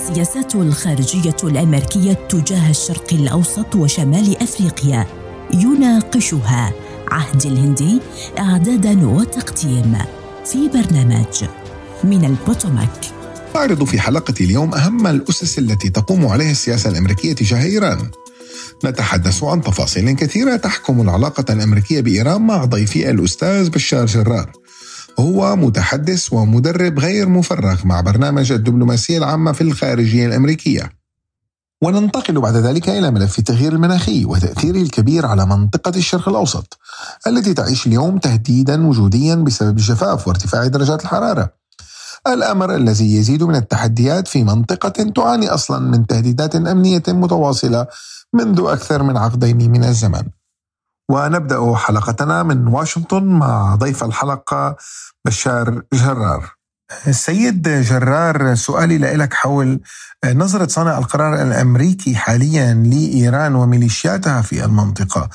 السياسات الخارجية الأمريكية تجاه الشرق الأوسط وشمال أفريقيا. يناقشها عهد الهندي إعدادا وتقديم في برنامج من البوتوماك. نعرض في حلقة اليوم أهم الأسس التي تقوم عليها السياسة الأمريكية تجاه إيران. نتحدث عن تفاصيل كثيرة تحكم العلاقة الأمريكية بإيران مع ضيفي الأستاذ بشار جرار. هو متحدث ومدرب غير مفرغ مع برنامج الدبلوماسية العامة في الخارجية الأمريكية. وننتقل بعد ذلك إلى ملف التغيير المناخي وتأثيره الكبير على منطقة الشرق الأوسط التي تعيش اليوم تهديدا وجوديا بسبب الجفاف وارتفاع درجات الحرارة. الأمر الذي يزيد من التحديات في منطقة تعاني أصلا من تهديدات أمنية متواصلة منذ أكثر من عقدين من الزمن. ونبدأ حلقتنا من واشنطن مع ضيف الحلقة بشار جرار. السيد جرار سؤالي لك حول نظرة صانع القرار الأمريكي حاليا لإيران وميليشياتها في المنطقة.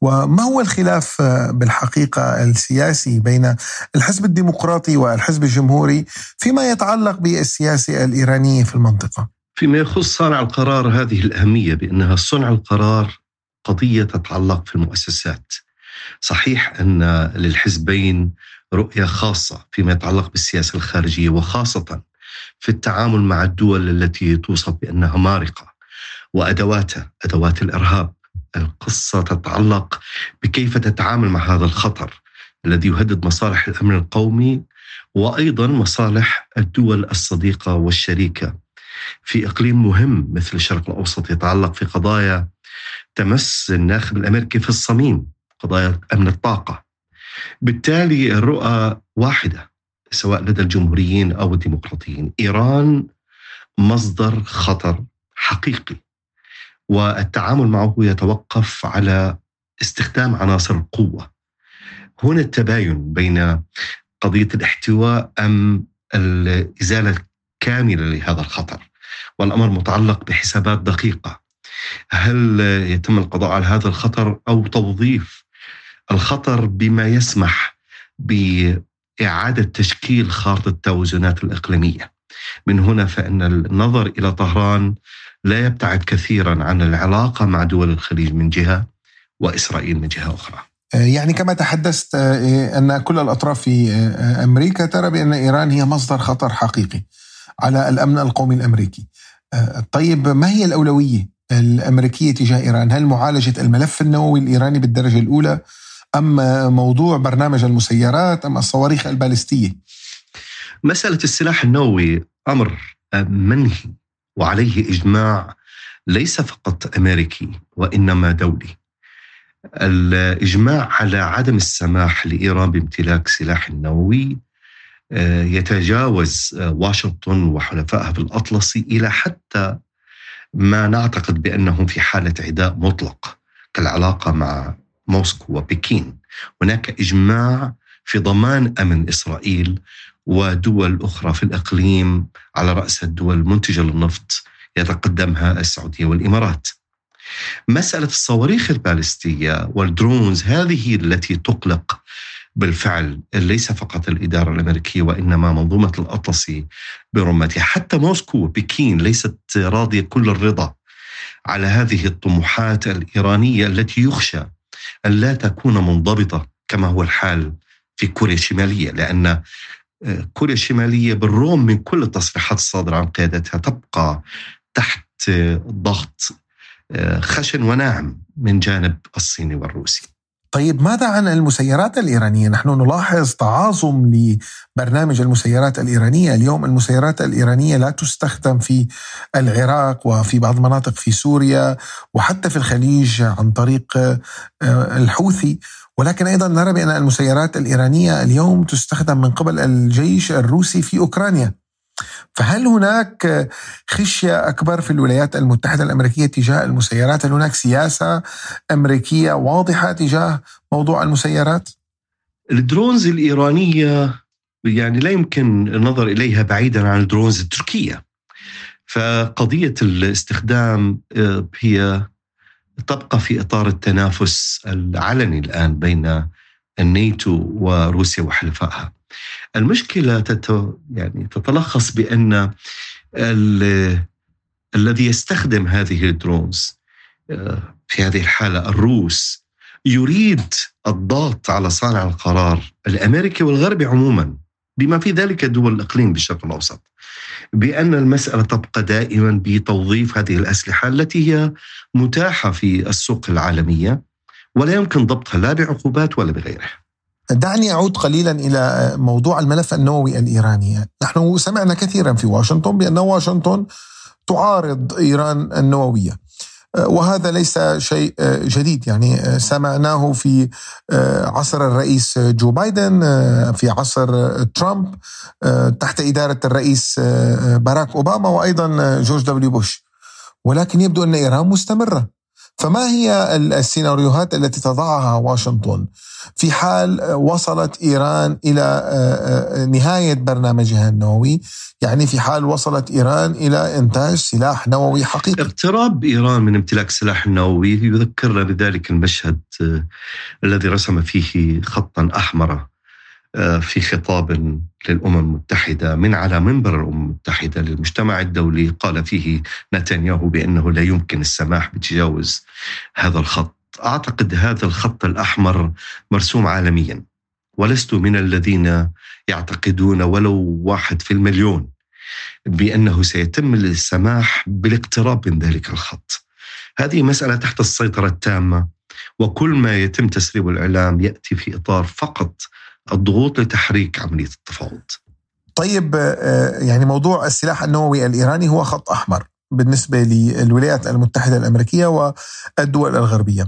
وما هو الخلاف بالحقيقة السياسي بين الحزب الديمقراطي والحزب الجمهوري فيما يتعلق بالسياسة الإيرانية في المنطقة؟ فيما يخص صانع القرار هذه الأهمية بأنها صنع القرار قضية تتعلق في المؤسسات. صحيح أن للحزبين رؤية خاصة فيما يتعلق بالسياسة الخارجية وخاصة في التعامل مع الدول التي توصف بأنها مارقة وأدواتها أدوات الإرهاب. القصة تتعلق بكيف تتعامل مع هذا الخطر الذي يهدد مصالح الأمن القومي وأيضا مصالح الدول الصديقة والشريكة. في إقليم مهم مثل الشرق الأوسط يتعلق في قضايا تمس الناخب الأمريكي في الصميم قضايا أمن الطاقة. بالتالي الرؤى واحدة سواء لدى الجمهوريين أو الديمقراطيين. إيران مصدر خطر حقيقي والتعامل معه يتوقف على استخدام عناصر القوة. هنا التباين بين قضية الاحتواء أم الإزالة الكاملة لهذا الخطر والأمر متعلق بحسابات دقيقة. هل يتم القضاء على هذا الخطر أو توظيف الخطر بما يسمح بإعادة تشكيل خارطة التوازنات الإقليمية؟ من هنا فإن النظر إلى طهران لا يبتعد كثيرا عن العلاقة مع دول الخليج من جهة وإسرائيل من جهة أخرى. يعني كما تحدثت أن كل الأطراف في أمريكا ترى بأن إيران هي مصدر خطر حقيقي. على الأمن القومي الأمريكي. طيب ما هي الأولوية الأمريكية تجاه إيران؟ هل معالجة الملف النووي الإيراني بالدرجة الأولى أم موضوع برنامج المسيرات أم الصواريخ البالستية؟ مسألة السلاح النووي أمر منهي وعليه إجماع ليس فقط أمريكي وإنما دولي. الإجماع على عدم السماح لإيران بامتلاك سلاح نووي يتجاوز واشنطن وحلفائها في الأطلسي إلى حتى ما نعتقد بأنهم في حالة عداء مطلق كالعلاقة مع موسكو وبكين. هناك إجماع في ضمان أمن إسرائيل ودول أخرى في الإقليم على رأس الدول المنتجة للنفط يتقدمها السعودية والإمارات. مسألة الصواريخ البالستية والدرونز هذه التي تقلق بالفعل ليس فقط الإدارة الأمريكية وإنما منظومة الأطلسي برمتها. حتى موسكو وبكين ليست راضية كل الرضا على هذه الطموحات الإيرانية التي يخشى أن لا تكون منضبطة كما هو الحال في كوريا الشمالية لأن آه، كوريا الشمالية بالرغم من كل التصريحات الصادرة عن قيادتها تبقى تحت ضغط آه، خشن وناعم من جانب الصيني والروسي. طيب ماذا عن المسيرات الإيرانية؟ نحن نلاحظ تعاظم لبرنامج المسيرات الإيرانية. اليوم المسيرات الإيرانية لا تستخدم في العراق وفي بعض المناطق في سوريا وحتى في الخليج عن طريق آه، الحوثي. ولكن أيضا نرى بأن المسيرات الإيرانية اليوم تستخدم من قبل الجيش الروسي في أوكرانيا. فهل هناك خشية أكبر في الولايات المتحدة الأمريكية تجاه المسيرات؟ هل هناك سياسة أمريكية واضحة تجاه موضوع المسيرات؟ الدرونز الإيرانية يعني لا يمكن النظر إليها بعيدا عن ال drones التركية فقضية الاستخدام آه، هي تبقى في إطار التنافس العلني الآن بين الناتو وروسيا وحلفائها المشكلة تت يعني تتلخص بأن الذي يستخدم هذه الدرونز آه، في هذه الحالة الروس يريد الضغط على صانع القرار الأمريكي والغربي عموما بما في ذلك دول الإقليم بالشرق الأوسط بأن المسألة تبقى دائما بتوظيف هذه الأسلحة التي هي متاحة في السوق العالمية ولا يمكن ضبطها لا بعقوبات ولا بغيرها. دعني أعود قليلا إلى موضوع الملف النووي الإيراني. نحن سمعنا كثيرا في واشنطن بأن واشنطن تعارض إيران النووية. وهذا ليس شيء جديد يعني سمعناه في عصر الرئيس جو بايدن في عصر ترامب تحت إدارة الرئيس باراك أوباما وأيضا جورج دبليو بوش. ولكن يبدو أن إيران مستمرة. فما هي السيناريوهات التي تضعها واشنطن؟ في حال وصلت إيران إلى آه، آه، نهاية برنامجها النووي يعني في حال وصلت إيران إلى إنتاج سلاح نووي حقيقي. اقتراب إيران من امتلاك السلاح النووي يذكرنا بذلك المشهد آه، الذي رسم فيه خطا أحمر آه، في خطاب للأمم المتحدة من على منبر الأمم المتحدة للمجتمع الدولي. قال فيه نتنياهو بأنه لا يمكن السماح بتجاوز هذا الخط. أعتقد هذا الخط الأحمر مرسوم عالميا. ولست من الذين يعتقدون ولو واحد في المليون بأنه سيتم السماح بالاقتراب من ذلك الخط. هذه مسألة تحت السيطرة التامة وكل ما يتم تسريب الإعلام يأتي في إطار فقط الضغوط لتحريك عملية التفاوض. طيب آه، يعني موضوع السلاح النووي الإيراني هو خط أحمر بالنسبة للولايات المتحدة الأمريكية والدول الغربية.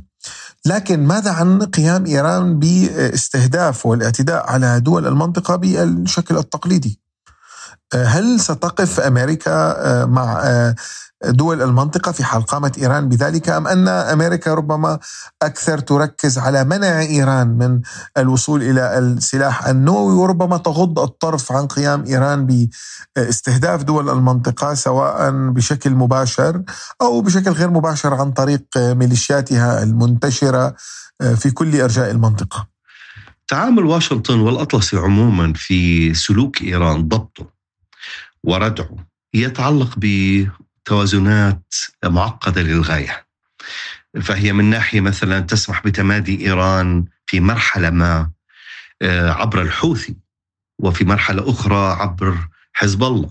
لكن ماذا عن قيام إيران باستهداف والاعتداء على دول المنطقة بالشكل التقليدي؟ آه، هل ستقف أمريكا آه، مع دول المنطقة في حال قامت إيران بذلك أم أن أمريكا ربما أكثر تركز على منع إيران من الوصول إلى السلاح النووي وربما تغض الطرف عن قيام إيران باستهداف دول المنطقة سواء بشكل مباشر أو بشكل غير مباشر عن طريق ميليشياتها المنتشرة في كل أرجاء المنطقة. تعامل واشنطن والأطلسي عموما في سلوك إيران ضبطه وردعه يتعلق ب توازنات معقدة للغاية. فهي من ناحية مثلا تسمح بتمادي إيران في مرحلة ما آه، عبر الحوثي وفي مرحلة أخرى عبر حزب الله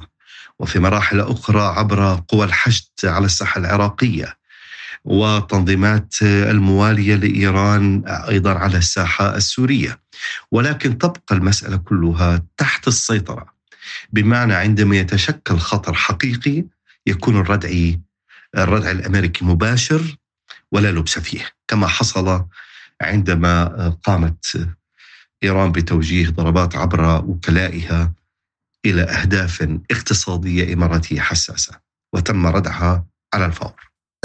وفي مراحل أخرى عبر قوى الحشد على الساحة العراقية وتنظيمات الموالية لإيران أيضا على الساحة السورية ولكن تبقى المسألة كلها تحت السيطرة بمعنى عندما يتشكل خطر حقيقي يكون الردع الردع الأمريكي مباشر ولا لبس فيه كما حصل عندما قامت إيران بتوجيه ضربات عبر وكلائها إلى أهداف اقتصادية إماراتية حساسة وتم ردعها على الفور.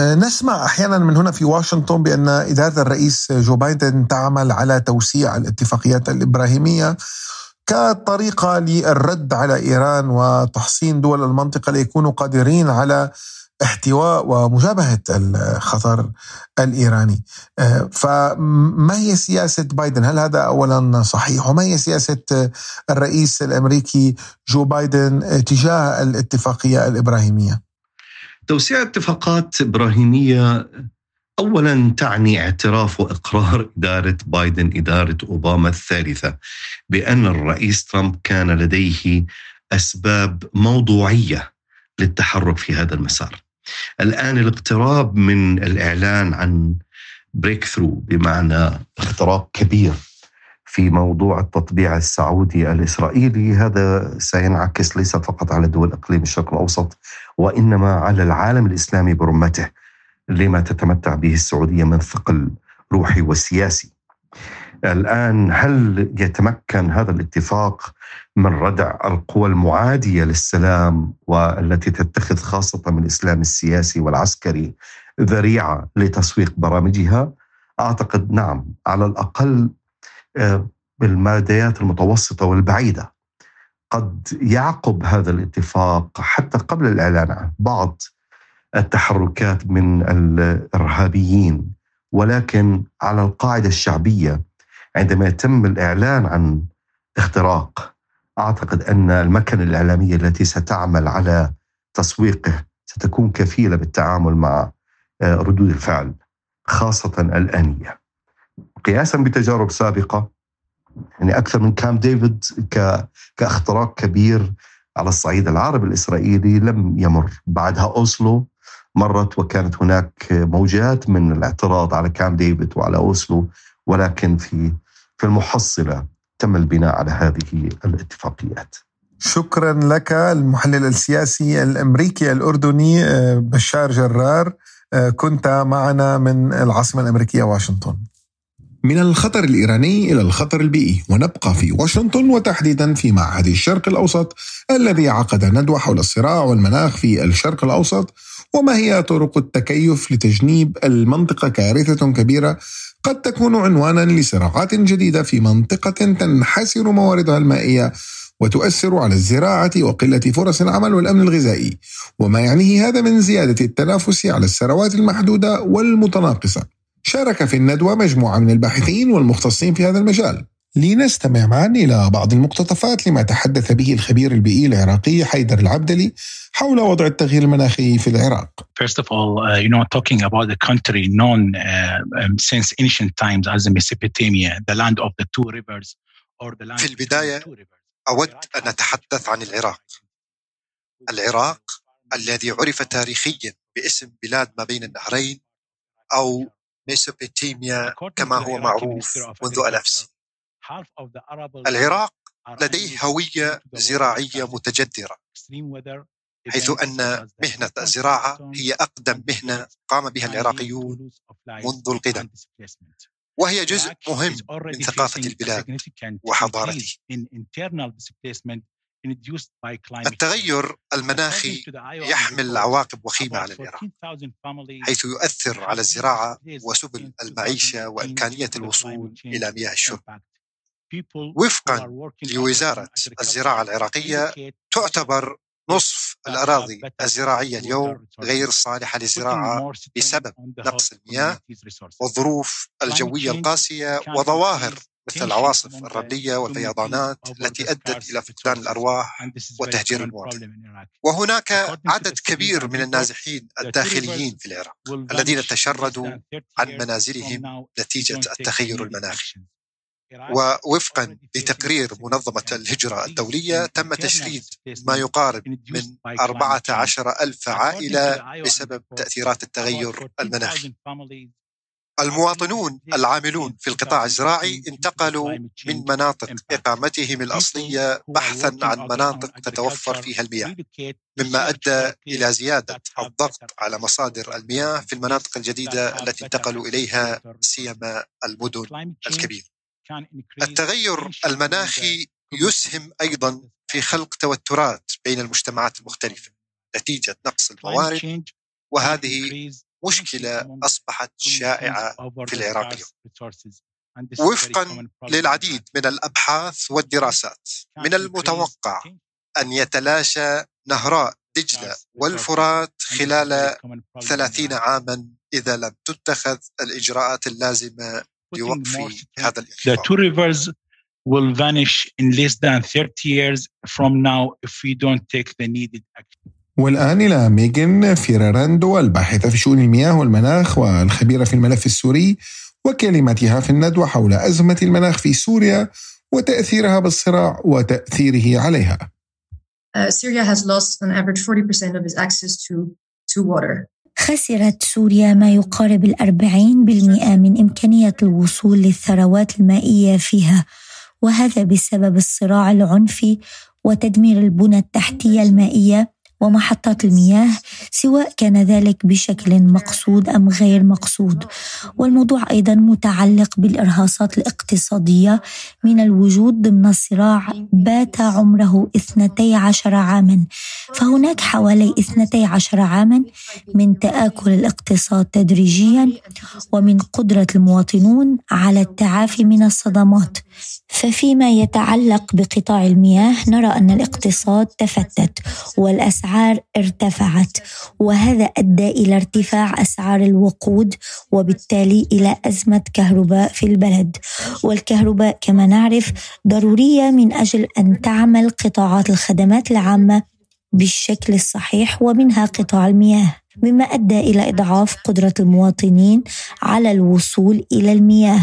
أه، نسمع أحيانا من هنا في واشنطن بأن اداره الرئيس جو بايدن تعمل على توسيع الاتفاقيات الإبراهيمية كطريقه للرد على إيران وتحصين دول المنطقة ليكونوا قادرين على احتواء ومجابهه الخطر الإيراني. آه، فما هي سياسة بايدن؟ هل هذا اولا صحيح؟ وما هي سياسة الرئيس الأمريكي جو بايدن تجاه الاتفاقية الإبراهيمية؟ توسيع اتفاقات إبراهيمية اولا تعني اعتراف وإقرار إدارة بايدن إدارة أوباما الثالثة بأن الرئيس ترامب كان لديه أسباب موضوعية للتحرك في هذا المسار. الآن الاقتراب من الإعلان عن breakthrough بمعنى اختراق كبير في موضوع التطبيع السعودي الإسرائيلي هذا سينعكس ليس فقط على دول اقليم الشرق الأوسط وإنما على العالم الإسلامي برمته لما تتمتع به السعودية من ثقل روحي وسياسي. الآن هل يتمكن هذا الاتفاق من ردع القوى المعادية للسلام والتي تتخذ خاصة من الإسلام السياسي والعسكري ذريعة لتسويق برامجها؟ أعتقد نعم على الأقل آه، بالماديات المتوسطة والبعيدة. قد يعقب هذا الاتفاق حتى قبل الإعلان عنه بعض التحركات من الإرهابيين. ولكن على القاعدة الشعبية عندما يتم الإعلان عن اختراق أعتقد أن المكنة الإعلامية التي ستعمل على تسويقه ستكون كفيلة بالتعامل مع آه، ردود الفعل خاصة الآنية. قياسا بتجارب سابقة يعني أكثر من كام ديفيد كاختراق كبير على الصعيد العربي الإسرائيلي لم يمر. بعدها أوسلو مرت وكانت هناك موجات من الاعتراض على كام ديفيد وعلى أوسلو ولكن في في المحصلة تم البناء على هذه الاتفاقيات شكرا لك المحلل السياسي الأمريكي الأردني آه، بشار جرار آه، كنت معنا من العاصمة الأمريكية واشنطن. من الخطر الإيراني إلى الخطر البيئي ونبقى في واشنطن وتحديدا في معهد الشرق الأوسط الذي عقد ندوة حول الصراع والمناخ في الشرق الأوسط وما هي طرق التكيف لتجنيب المنطقة كارثة كبيرة قد تكون عنوانا لصراعات جديدة في منطقة تنحسر مواردها المائية وتؤثر على الزراعة وقلة فرص العمل والأمن الغذائي. وما يعنيه هذا من زيادة التنافس على الثروات المحدودة والمتناقصة. شارك في الندوة مجموعة من الباحثين والمختصين في هذا المجال. لنستمع معا إلى بعض المقتطفات لما تحدث به الخبير البيئي العراقي حيدر العبدلي حول وضع التغيير المناخي في العراق. First of all, uh, you know, talking about the country known uh, um, since ancient times as Mesopotamia, the land of the two rivers or the land في البداية أود أن أتحدث عن العراق. العراق الذي عرف تاريخيا باسم بلاد ما بين النهرين أو ميسوبوتاميا كما هو معروف منذ ألاف السنين. العراق لديه هوية زراعية متجذرة. حيث أن مهنة الزراعة هي أقدم مهنة قام بها العراقيون منذ القدم. وهي جزء مهم من ثقافة البلاد وحضارته. التغير المناخي يحمل عواقب وخيمة على العراق حيث يؤثر على الزراعة وسبل المعيشة وإمكانية الوصول إلى مياه الشرب. وفقا لوزارة الزراعة العراقية تعتبر نصف الأراضي الزراعية اليوم غير صالحة للزراعة بسبب نقص المياه والظروف الجوية القاسية وظواهر مثل العواصف الرملية والفيضانات التي أدت إلى فقدان الأرواح وتهجير المواطن وهناك عدد كبير من النازحين الداخليين في العراق الذين تشردوا عن منازلهم نتيجة التغير المناخي. ووفقا لتقرير منظمة الهجرة الدولية تم تشريد ما يقارب من 14 ألف عائلة بسبب تأثيرات التغير المناخي المواطنون العاملون في القطاع الزراعي انتقلوا من مناطق إقامتهم الأصلية بحثا عن مناطق تتوفر فيها المياه. مما أدى إلى زيادة الضغط على مصادر المياه في المناطق الجديدة التي انتقلوا إليها سيما المدن الكبيرة. التغير المناخي يسهم أيضا في خلق توترات بين المجتمعات المختلفة نتيجة نقص الموارد وهذه مشكلة أصبحت شائعة في العراق وفقا للعديد من الأبحاث والدراسات من المتوقع أن يتلاشى نهراء دجلة والفرات خلال ثلاثين عاما إذا لم تتخذ الإجراءات اللازمة هذا. The two rivers will vanish in less than 30 years from now if we don't take the needed action. والآن إلى ميغن فيراراندو الباحثة في شؤون المياه والمناخ والخبيرة في الملف السوري وكلمتها في الندوة حول أزمة المناخ في سوريا وتأثيرها بالصراع وتأثيره عليها. Uh, Syria has lost on average 40% of its access to, to water. خسرت سوريا ما يقارب الأربعين بالمئة من إمكانية الوصول للثروات المائية فيها وهذا بسبب الصراع العنفي وتدمير البنى التحتية المائية ومحطات المياه سواء كان ذلك بشكل مقصود أم غير مقصود. والموضوع أيضا متعلق بالإرهاصات الاقتصادية من الوجود ضمن صراع بات عمره 12 عاما. فهناك حوالي 12 عاما من تآكل الاقتصاد تدريجيا ومن قدرة المواطنون على التعافي من الصدمات. ففيما يتعلق بقطاع المياه نرى أن الاقتصاد تفتت والأسعار الأسعار ارتفعت وهذا أدى إلى ارتفاع أسعار الوقود وبالتالي إلى أزمة كهرباء في البلد. والكهرباء كما نعرف ضرورية من أجل أن تعمل قطاعات الخدمات العامة بالشكل الصحيح ومنها قطاع المياه. مما أدى إلى إضعاف قدرة المواطنين على الوصول إلى المياه.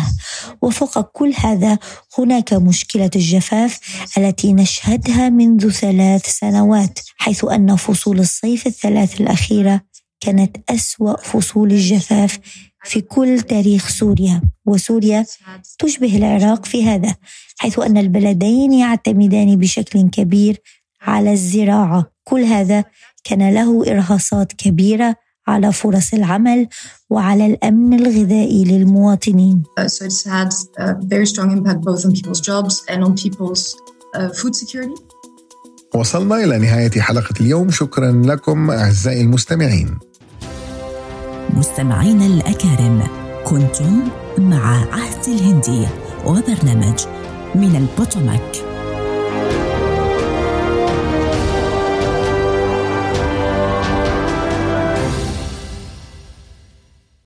وفوق كل هذا هناك مشكلة الجفاف التي نشهدها منذ ثلاث سنوات حيث أن فصول الصيف الثلاث الأخيرة كانت أسوأ فصول الجفاف في كل تاريخ سوريا. وسوريا تشبه العراق في هذا حيث أن البلدين يعتمدان بشكل كبير على الزراعة. كل هذا كان له إرهاصات كبيرة على فرص العمل وعلى الأمن الغذائي للمواطنين. Uh, so it's had a very strong impact both on people's jobs and on people's uh, food security. وصلنا إلى نهاية حلقة اليوم شكرا لكم أعزائي المستمعين مستمعينا الأكارم كنتم مع عهد الهندي وبرنامج من البوتوماك